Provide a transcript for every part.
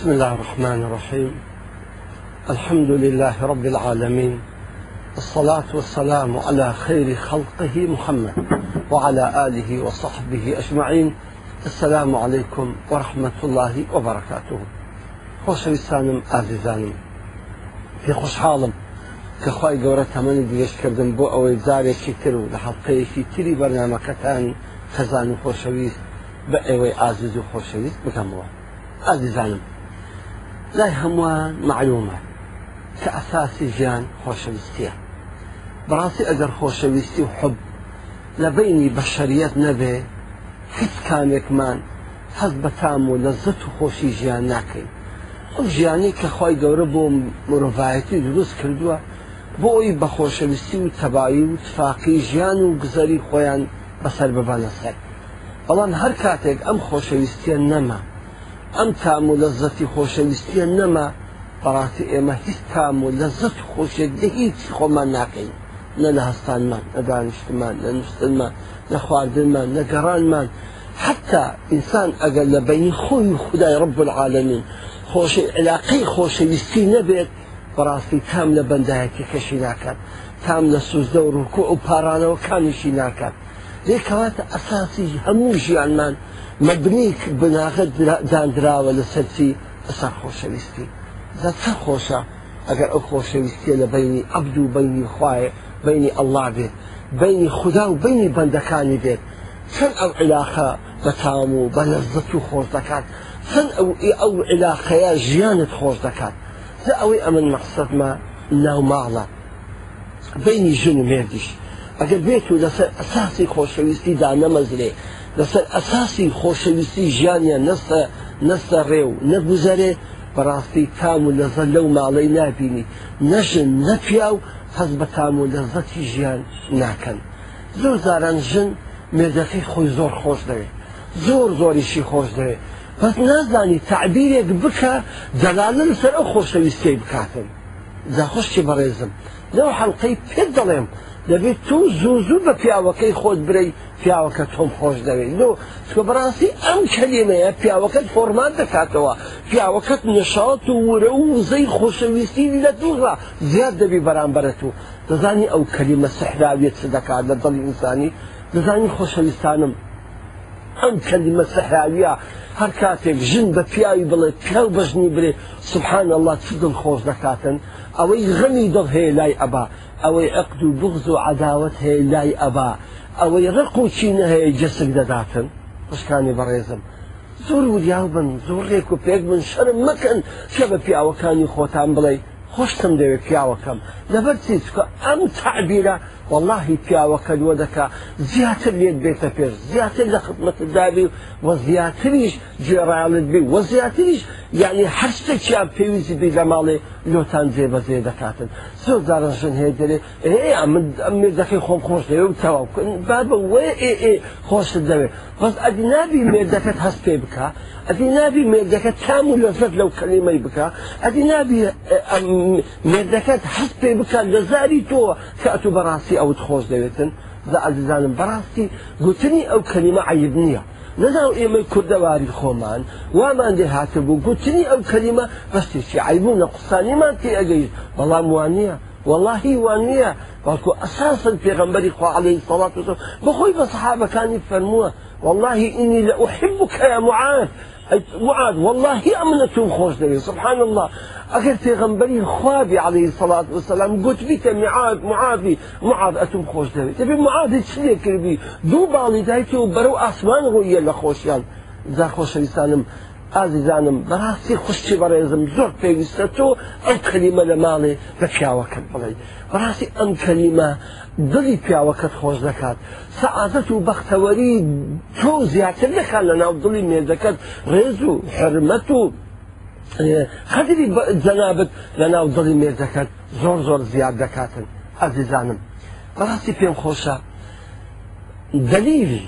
بسم الله الرحمن الرحيم الحمد لله رب العالمين الصلاة والسلام على خير خلقه محمد وعلى آله وصحبه أجمعين السلام عليكم ورحمة الله وبركاته خۆشەویستانم ئازیزانم پێ خۆشحاڵم کە خی گەورە تەمەنی درێژکردن بۆ ئەوەی جارێکی تر و لە حڵلقەیەکی تری بەرنمەکەتانی خەزان و خۆشەویست بە ئێوەی ئازیز و خۆشەویست بکەمەوە ئازیزانم لای هەمووان معلومە کە ئەساسی ژیان خۆشەویستیە بەڕاستی ئەگەر خۆشەویستی و حب لە بینی بەشریت نەبێ هیچ کامێکمان حەز بە تام و لە زت و خۆشی ژیان ناکەین ئەو ژیانی کە خی گەورە بۆ مرۆڤایەتی دروست کردووە بۆ ئەوی بە خۆشەویستی و تەبایی و تفاقی ژیان و گزەری خۆیان بەسەر ببانە سەر بەڵام هەر کاتێک ئەم خۆشەویستیە نەما ئەم تام و لەزەتی خۆشەویستیە نەما بەڕاستی ئێمە هیچ تام و لەزەت خۆشێتە هیچی خۆمان ناکەین نە لە هەستانمان لە دانیشتمان لە نووسنمان لە خواردنمان لە گەڕانمان حتا ئینسان ئەگەر لە بینی خۆی خدای ڕب العالمین خۆش علاقی خۆشەویستی نەبێت بەڕاستی تام لە بەندایەکی کەشی ناکات تام لە سوزدە و ڕکو و پارانەوە کامیشی ناکات لێکەواتە ئەساسی هەموو ژیانمان مەبنیک بناغت دانراوە لە سەرچی ئەسا خۆشەویستی دا چە خۆشە ئەگەر ئەو خۆشەویستیە لە بینی عبد و بینی خوایە بینی ئەلله بێت بینی خوددا و بینی بەندەکانی بێت چەند ئەو علاخە بە تام و بە لەزت و خۆش دەکات چەند ئەو ئەو علاخەیە ژیانت خۆش دەکات لە ئەوەی ئەمن مەقصدمە ناو ماڵە بینی ژن و مێردیش ئەگەر بێت و لەسەر ئەساسی خۆشەویستی دا نەمەزرێ لەسەر ئەساسی خۆشەویستی ژیانیان نستە نستە ڕێو نەگوزەرێ بەڕاستی کام و لەزە لەو ماڵەی نبینی نەژن نەپیا و حەز بە کام و لەزەتی ژیان ناکەن زۆر زاران ژن مێردەکەی خۆی زۆر خۆش دەوێت زۆر زۆریشی خۆش دەوێت پس نازانی تعبیرێک بکە دەلالن سەر ئەو خۆشەویستی بکاتن داخۆشتی بەڕێزم لەو حەڵلقەی پێ دەڵێم دەبێت تو زوو زوو بە پیاوەکەی خۆت برەی پیاوەکە تۆم خۆش دەوێت دۆ چکە بەڕاستی ئەم کەلیمەیە پیاوەکەت فۆرمان دەکاتەوە پیاوەکەت نەشات و ورە و زەی خۆشەویستی لە دووڕا زیاد دەبی بەرامبەرت و دەزانی ئەو کەلیمە سەحراوێت چ دەکات لە دڵی ئینسانی دەزانی خۆشەویستانم ئەم کەلیمە سەحراویە هەر کاتێک ژن بە پیاوی بڵێ پیاو بەژنی برێ سبحان الله چ دڵ خۆش دەکاتن ئەوەی غەمی دڵ هەیە لای ئەبا ئەوەی عقد و بغز و عداوت هەیە لای ئەبا ئەوەی ڕق و چینە هەیە جەسک دەداتن پشکانی بەڕێزم زۆر وریاو بن زۆر ڕێک و پێک بن شەرم مەکەن کە بە پیاوەکانی خۆتان بڵێ خۆشتم دەوێت پیاوەکەم لەبەر چیچکە ئەم تعبیرە واللهی پیاوەکە دووە دەکا زیاتر لێت بێتە پێش زیاتر لە خبلەتە دابی و زیاتریش جێڕالت بی و زیاتریش یعنی هەرشتە چیان پێویستی بی لە ماڵێ لۆتان جێبەجێ دەکاتن زۆر دارەژن هەیە دەێ مێردەکەی خۆم خۆش دەوێ تەواو با بە وێ ئێ خۆشت دەوێت بەس ئەدی نبی مێردەکەت هەست پێ بکە ئەدی نبی مێردەکەت تام و لەفت لەو کەلیمەی بکە ئەدی نبی مێردەکەت هەست پێ بکە لە زاری تۆ کە ئەتو بەڕاستی تخوز دويتن ذا دەوێتن براستي ئازیزانم أو كلمة عيبنية نزاو إيما نییە نەداو ئێمە کوردەواری خۆمان هاتبو دێ أو كلمة بس تشي عيبون نقصاني ما قسانیمان تێ والله موانية والله وانية وانە أساسا في غنبري خواعالی عليه الصلاة والسلام بخوي بصحابة كان يفرموه والله إني لأحبك يا معاذ معاذ والله أمنة خوش دويتن سبحان الله ئەگەر پێغمبەری خوابی عليه سەڵات وسلام گوتبیتە میعاد معادی معاد ئەتم خۆش دەوێت دەبێت معادی چ لێ کردی دوو باڵی دایکی و بەرەو ئاسمان ڕۆیە لە خۆشیان جا خۆشەویستانم ئازیزانم بەڕاستی خوشتی بەڕێزم زۆر پێویستە تۆ ئەم کەلیمە لە ماڵێ بە پیاوەکەت بڵێ بەڕاستی ئەم کەلیمە دڵی پیاوەکەت خۆش دەکات سەعادەت و بەختەوەری تۆ زیاتر دەکات لە ناو دڵی مێزەکەت ڕێز و حرمەت و خەدری جەنابەت لە ناو دڵی مێردەکەن زۆر زۆر زیاد دەکاتن ئازیزانم بەڕاستی پێم خۆشە دلیلی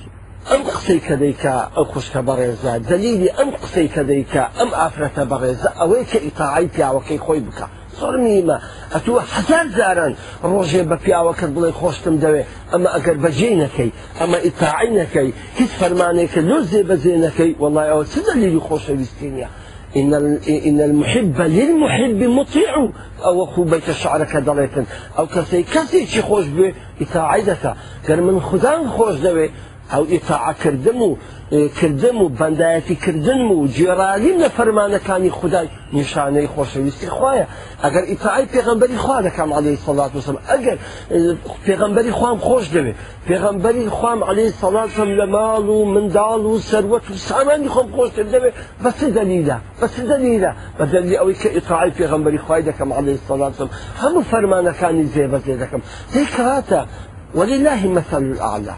ئەم قسەی کە دەیکە ئەو خوشکە بەڕێزە دلیلی ئەم قسەی کە دەیکە ئەم ئافرەتە بەڕێزە ئەوەی کە ئیتاعی پیاوەکەی خۆی بکە زۆر میمە ئەتووە حەزار جاران ڕۆژێ بە پیاوەکەت بڵێ خۆشتم دەوێ ئەمە ئەگەر بەجێ نەکەی ئەمە ئیتاعی نەکەی هیچ فەرمانێکە لۆ زێ بەجێ نەکەی وڵای ئەوە چ دەلیلی خۆشەویستینە إن إن المحب للمحب مطيع أو خو بيت الشعر كدليتن أو كسي كسي شي خوش به إتاعدة كان من خدان خوش دوي أو إتاع كردمو کردم و بەندایەتی کردن و جێرانیم لە فەرمانەکانی خدای نیشانەی خۆشەویستی خۆیە ئەگەر ئیتعای پێغمبەری خوا دەکەم عليهەی سەڵات وسم ئەگەر پێغمبەری خام خۆش دەوێت پێغمبەری خام عليهەی سەڵاتم لە ماڵ و منداڵ و سەروەت و سامانی خۆم خۆش دەوێت بەس دەلیدا بەس دەلیدا بە دەلی ئەوەی کە ئیتعای پێغمبەری خوای دەکەم عليهەی سەڵاتم هەموو فەرمانەکانی زێبەزێ دەکەم تێکاتە ولله مثل الأعلى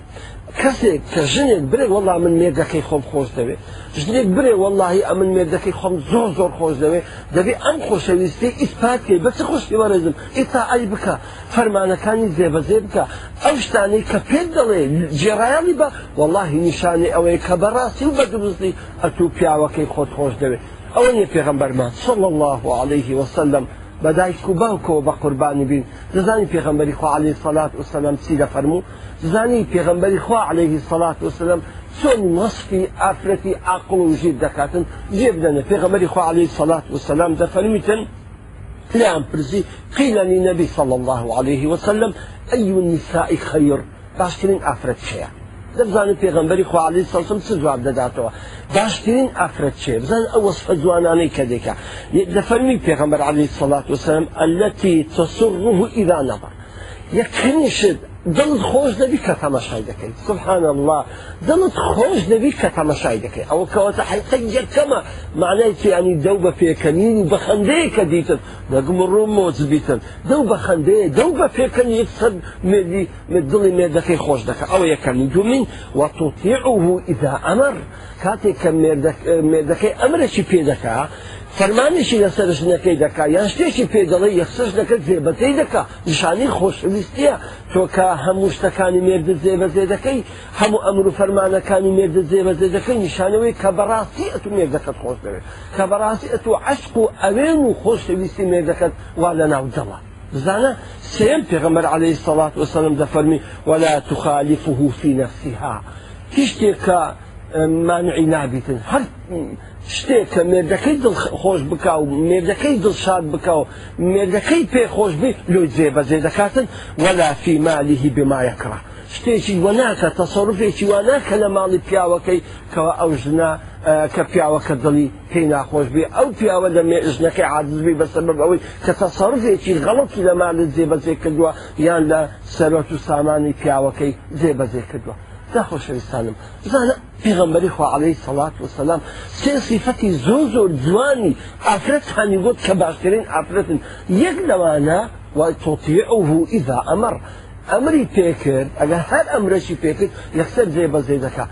کەسێک کە ژنێک برێ وەڵا من مێردەکەی خۆم خۆش دەوێ ژنێک برێ وەڵی ئە من مێردەکەی خۆم زۆر زۆر خۆش دەوێ دەبێ ئەم خۆشەویستی ئیسپاتکە بەچ خۆشی وەرەزم ئێستا ئای بکە فەرمانەکانی زێبەزێ بکە ئەو شتانەی کە پێ دەڵێ جێڕایانی بە وەڵی نیشانێ ئەوەیە کە بەڕاستی و بە درستی ئەتوو پیاوەکەی خۆت خۆش دەوێت ئەوە نیە پێغمبەرمان سڵ الله عليه وسلم بەدایک و باوکەوە بە قوربانی بین دەزانی پێغمبەری خوا عليه سەلات و سەلام چی لە فەرموو دەزانی پێغمبەری خوا عليه سەلات و سلام چۆن وەصفی ئافرەتی عقل و ژیر دەکاتن جێ بدەنە پێغمبەری خوا عليه سەلات و سلام دەفەرمیتن لیان پرسی قیل للنبي صلى الله عليه وسلم أي النساء خير باشترین ئافرەت شەیە دەبزانن پێغمبەری خوالی سەسم چ جواب دەداتەوە باشترین ئافرەت چێ بزان ئەو وەسفە جوانانەی کە دێکا لە فەرمی پێغمبەر علی سەڵات وسلام ئەلەتی تەسڕوه ئیدا نەبەر یەکەنیشت دڵت خۆش دەبی کە تەمەشای دەکەیت سبحان الله دڵت خۆش دەبی کە تەمەشای دەکەی ئەوە کەوەتە حیقی یەکەمە معنای تیانی دەو بە پێکەنین بە خندەیە کە دیتن دەگم ڕوم مۆز بیتن دەو بە خندەیە دەو بە پێکەن یەکسەد مێدی دڵی مێردەکەی خۆش دەکە ئەو یەکەمی دومین و تۆتیعه ئیدا ئەمەر کاتێک کە مێردەکەی ئەمرەی پێ دەکە فەرمانێکی لەسەر ژنەکەی دەکا یان شتێکی پێدەڵی یەخسەش دەکرد زێبەتەی دەکا نیشانی خۆشویستە تۆکە هەموو شتەکانی مێرد زێبەزێ دەکەی هەموو ئەمر و فەرمانەکانی مێرد زێبەزێ دەکەی نیشانەوەی کە بەڕاستی ئەتو مێردەکەت خۆش دەوێت کە بەڕاستی ئەتو عشق و ئەوێن و خۆشویستی مێردەکەت وا لە ناو دەڵات زانا سيم پیغمبر عليه الصلاة والسلام ده فرمي ولا تخالفه في نفسها تشتك مانعي نابت هر شتێک کە مێردەکەی خۆش بک و مێردەکەی دڵشاد بکە و مێردەکەی پێ خۆش بێت لۆی جێبەجێ دەکاتن وەلا فیمالیهی بمایەکڕە شتێکی وەناکە تەسەڕفێکی واناکە لە ماڵی پیاوەکەی کەەوە ئەو ژنا کە پیاوەکە دڵی پێی ناخۆش بێ ئەو پیاوە لە مێژنەکەی عادزبی بەسەر بەوەی کە تەسەڕفێکی غەڵەتی لە ماڵت جێبەجێ کردووە یان لە سەرۆت و سامانی پیاوەکەی جێبەجێ کردووە دا خۆشەویستانم زانە پیغمبەری خوا عليهەی سەڵات وسلام سێ سیفەتی زۆر زۆر جوانی ئافرەت هانی گوت کە باشترین ئافرەتن یەک لەوانە وای تۆتیعه ئیدا ئەمەڕ ئەمری پێکرد ئەگە هەر ئەمرەشی پێکرد یەکسەر جێ بەزێ دەکا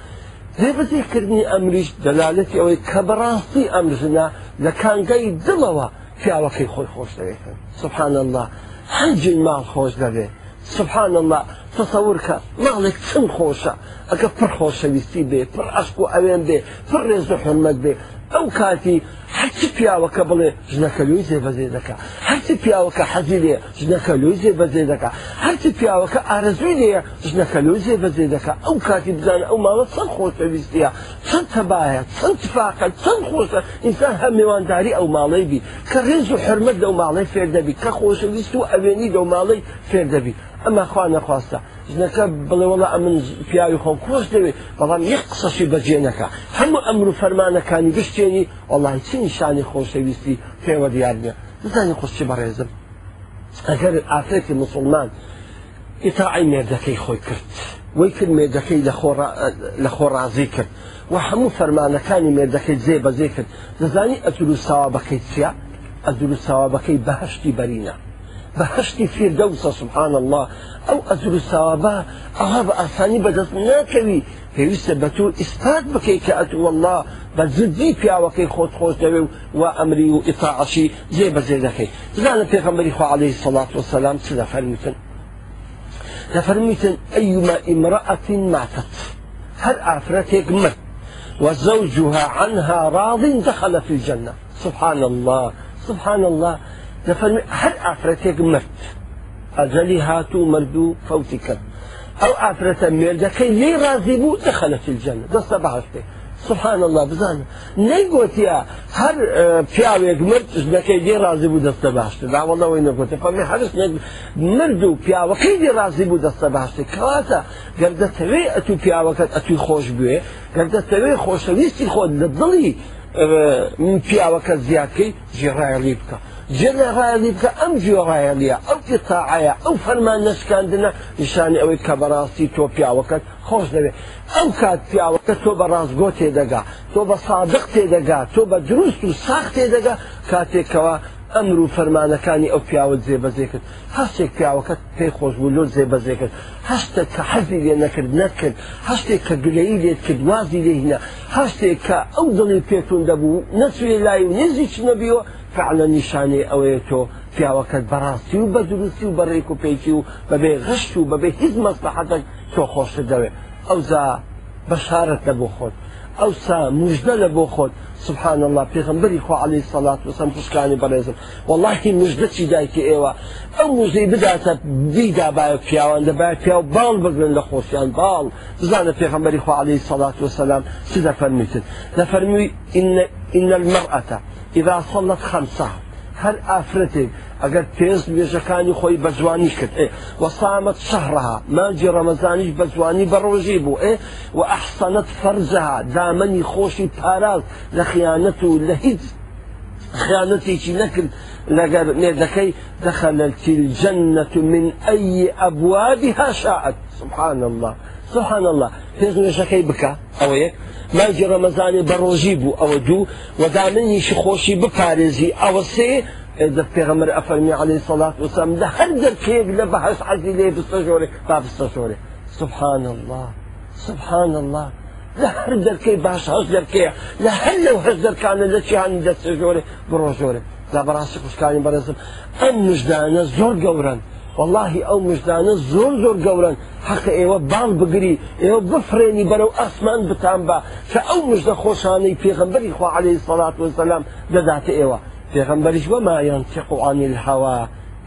جێبەزیکردنی ئەمریش دەلالەتی ئەوەی کە بەڕاستی ئەمرژنا لە کانگەی دڵەوە پیاوەکەی خۆی خۆش دەوێت سبحان الله هەنجین ماڵ خۆش دەبێت سبحان الله تەسەورکە ماڵێک چم خۆشە ئەگە پڕ خۆشەویستی بێ پڕ ئەسک و ئەوێن بێ پڕ ڕێز و حرمەت بێ ئەو کاتی هەچی پیاوەکە بڵێ ژنەکەلووی زێبەزێ دەکە هەرتی پیاوەکە حەزی لێ ژنەکە لۆی زێ بەزێ دەکە هەرتی پیاوەکە ئارزوی لێە ژنەکە لۆی زێ بەزێ دەکە ئەو کاتی بزانە ئەو ماوە چەند خۆشەویستە چەند تەبایە چەند تفاقە چەند خۆشە ئینسان هەم میێوانداری ئەو ماڵی بی کە ڕێز و حرمەت دە و ماڵی فێردەبی کە خۆشەویست و ئەوێنی دە و ماڵی فێردەبی ئەمە خوا نەخواستە ژنەکە بڵێوەڵە ئەمن پیاوی خۆم کۆش دەوێت بەڵام یەک قسەشی بەجێنەکە هەموو ئەمر و فەرمانەکانی گشتێنی وڵی چین شانی خۆشەویستی پێوە دیارنیە بزانی قوشتی بەڕێزم اگر ئافرێکی مسلمان ئیتاعی مێردەکەی خۆی کرد وەی کرد مێردەکەی لە خۆڕازی کرد و هەموو فەرمانەکانی مێردەکەی جێ بەجێ کرد دەزانی ئەتول و ساوابەکەی چییە؟ ئەدول و ساوابەکەی بەهشتی فێردەوسە سبحان الله أو ئەزر و ساوابە ئەها بە ئاسانی بەدەست ناکەوی پێویستە بە تۆ ئیسپات والله بە زدی وكي خوت خوت وأمري و و ئەمری و ئیتاعشی جێ بەجێ دەکەی عليه الصلاة و سەسلام چ دەفەرمیتن أيما امرأة ماتت هل أفرتك مر وزوجها عنها راض دخل في الجنة سبحان الله سبحان الله دەفەرمی هەر ئافرەتێک مرد ئەجەلی هاتوو مردوو فوتی کرد ئەو ئافرەتە مێردەکەی لێ رازی بوو دەخەلەفیل جەنە دەستە بەهشتێ سبحان الله بزانە نەیگوتیە هەر پیاوێک مرد ژنەکەی دێ رازی بوو دەستە باشتر داوەڵەوەی نەگوتی فەمی هەرس مرد و پیاوەکەی دێ رازی بوو دەستە باشتر کەواتە گەردەتەوێ ئەتو پیاوەکەت ئەتوی خۆش بێ گەردەتەوێ خۆشەویستی خۆت لە دڵی من پیاوەکە زیاکەی جێڕایلی بکە جێرە ڕایلی بکە ئەم جێڕایلیە ئەو تاعاە ئەو فەرمان نشکاندنە نیشانی ئەوەی کە بەڕاستی تۆ پیاوەکەت خۆش دەوێت ئەم کات پیاوەکە تۆ بە ڕازگۆ تێدەگا تۆ بە سادق تێدەگا تۆ بە دروست و ساخت تێدەگا کاتێکەوە ئەمر و فەرمانەکانی ئەو پیاوە جێبەجێ کرد هەشتێک پیاوەکەت پێی خۆشبوو لۆ جێبەجێ کرد هەشتە کە حەزی لێ نەکرد نەکرد هەشتێک کە گلەیی لێت کرد وازی لێهینە هەشتێک کە ئەو دڵی پێتون دەبوو نەچێ لای و نێزی چ نەبیەوە فعلە نیشانەی ئەوەیە تۆ پیاوەکەت بەڕاستی و بە دروستی و بەڕێک و پێیکی و بەبێ غشت و بەبێ هیچ مەسلحەتەك تۆ خۆشت دەوێت ئەوزا بەشارەت دەبوو خۆت ئەوسا مژدە لە بۆ خۆت سبحان الله پێغمبەری خۆ علی سەلات وسم خوشکانی بەڕێزم وڵی مژدە چی دایکی ئێوە ئەو موزەی بداتە دیدا باە پیاوان دەبای پیا و باڵ بگرن لە خۆشیان باڵ بزانە پێغمبەری خۆ علی سەلات وسلام چی دەفەرمیتن دەفەرمی إن المرأة إذا صلت خمسة هەر ئافرەتێک اگر تیز بێژەکانی خۆی بە جوانی کرد وەسامت شەهرها ماجی ڕەمەزانیش بە جوانی بە ڕۆژی بوو ئێ و ئەحسەنت فەرزەها دامەنی خۆشی پاراز لە خیانەت و لە هیچ خیانەتێکی نەکرد لەگەر نێدەکەی دەخەلەتی الجەنەت من ئەی ئەبوابها شاعت سبحان الله سبحان الله تیز پێزمێشەکەی بکە ئەوە یەک ماجی ڕەمەزانی بە ڕۆژی بوو ئەوە دوو وەدامنیشی خۆشی بپارێزی ئەوە سێ إذا پیغمبر أفرمي عليه الصلاة والسلام ده هر دركيك لبحث عزيزي في السجوري باب السجوري سبحان الله سبحان الله لە هەر دەرکەی باش هەز دەرکەیە لە هەر لەو كان دەرکانە شيء عن ده ژۆرە بڕۆ لا براسك وش كان بەرەزم ئەم مژدانە زور گەورن والله أو مژدانە زور زور گەورن حق إيوه باڵ بقري إيوه بفرێنی برو أسمان بتان فأو کە خوشاني في خۆشانەی پێغمبەری عليه الصلاة والسلام ده دەداتە إيوه پێغەمبەریش وەما ينتق عن الهوا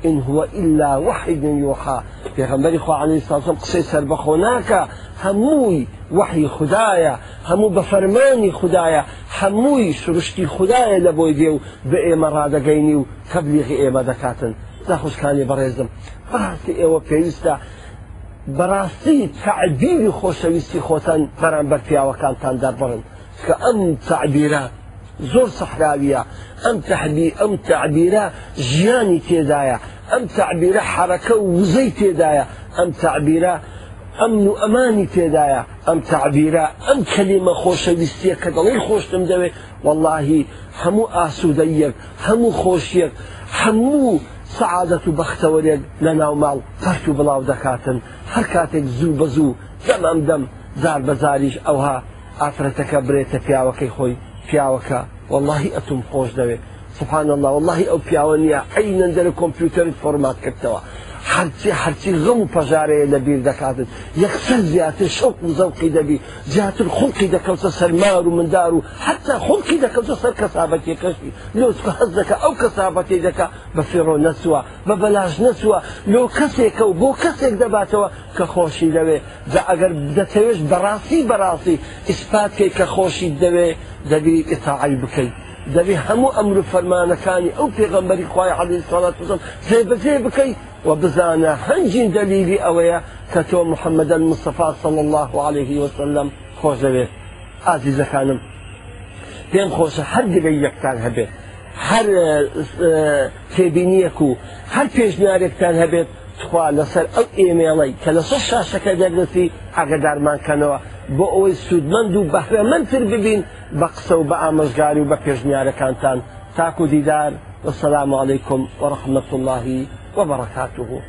إن هو إلا وحي يوحى پێغەمبەری خوا عليه الصلاة والسلام قسەی سەربەخۆ ناکە هەمووی وحی خدایە هەموو بە فەرمانی خدایە هەمووی سروشتی خدایە لە بۆی دێ و بە ئێمە ڕادەگەینی و تەبلیغی ئێمە دەکاتن ناخوشکانی بەڕێزم ڕاستی ئێوە پێویستە بەڕاستی تعبیری خۆشەویستی خۆتان بەرامبەر پیاوەکانتان دەبڕن زۆر سەحراویە ئەم تحبی ئەم تعبیرە ژیانی تێدایە ئەم تعبیرە حرەکە و وزەی تێدایە ئەم تعبیرە ئەمن و ئەمانی تێدایە ئەم تعبیرە ئەم کەلیمە خۆشەویستیە کە دەڵی خۆشتم دەوێت واللهی هەموو ئاسوودەیەک هەموو خۆشیەک هەموو سعادەت و بەختەوەرێک لە ناوماڵ پەرت و بڵاو دەکاتن هەر کاتێک زوو بەزوو دەم ئەم دەم زار بەزاریش ئەوها ئافرەتەکە برێتە پیاوەکەی خۆی پیاوەکە والله ئەتون خۆش دەوێت سبحان الله والله ئەو پیاوە نیە عینەن دەرە کۆمپیوتەرت فۆرمات کردەوە هەرچی هەرچی غەم و پەژارەیە لە بیر دەکاتن یەکسەر زیاتر شەوق و زەوقی دەبی زیاتر خوڵکی دەکەوتە سەرمار و مندار و حتا خوڵکی دەکەوتە سەر کەسابەتی کەشتی لۆچکە هەز دەکە ئەو کەسابەتی دەکە بە فێڕۆ نەچوە بە بەلاژ نەچوە لۆ کەسێکە و بۆ کەسێک دەباتەوە کە خۆشی دەوێ جا ئەگەر دەتەوێت بەڕاستی بەڕاستی ئیسپاتکەی کە خۆشی دەوێ دەبیری ئتاعی بکەیت. دەبێ هەموو ئەمر فەرمانەکانی ئەو پێغەمبەری خخوای علی سڵات بزم سێ بەجێ بکەیت وبزانا حنجين دليلي أويا كتو محمد المصطفى صلى الله عليه وسلم خوش بيت عزيزة كانم بين خوش حد بي يكتان هبيت هر تبینیەک و هەر پێشنیارێکتان هەبێت خوا لەسەر ئەو ئێمێڵی کە لەسەر شاشەکە دەردەسی ئاگدارمانکەنەوە بۆ ئەوەی سوودمەند و بەهرەمەندتر ببین بە قسە و بە ئامەژگاری و بە پێشنیارەکانتان تاکو دیدار وسلام عیکم وەرحمەت اللهی وبركاته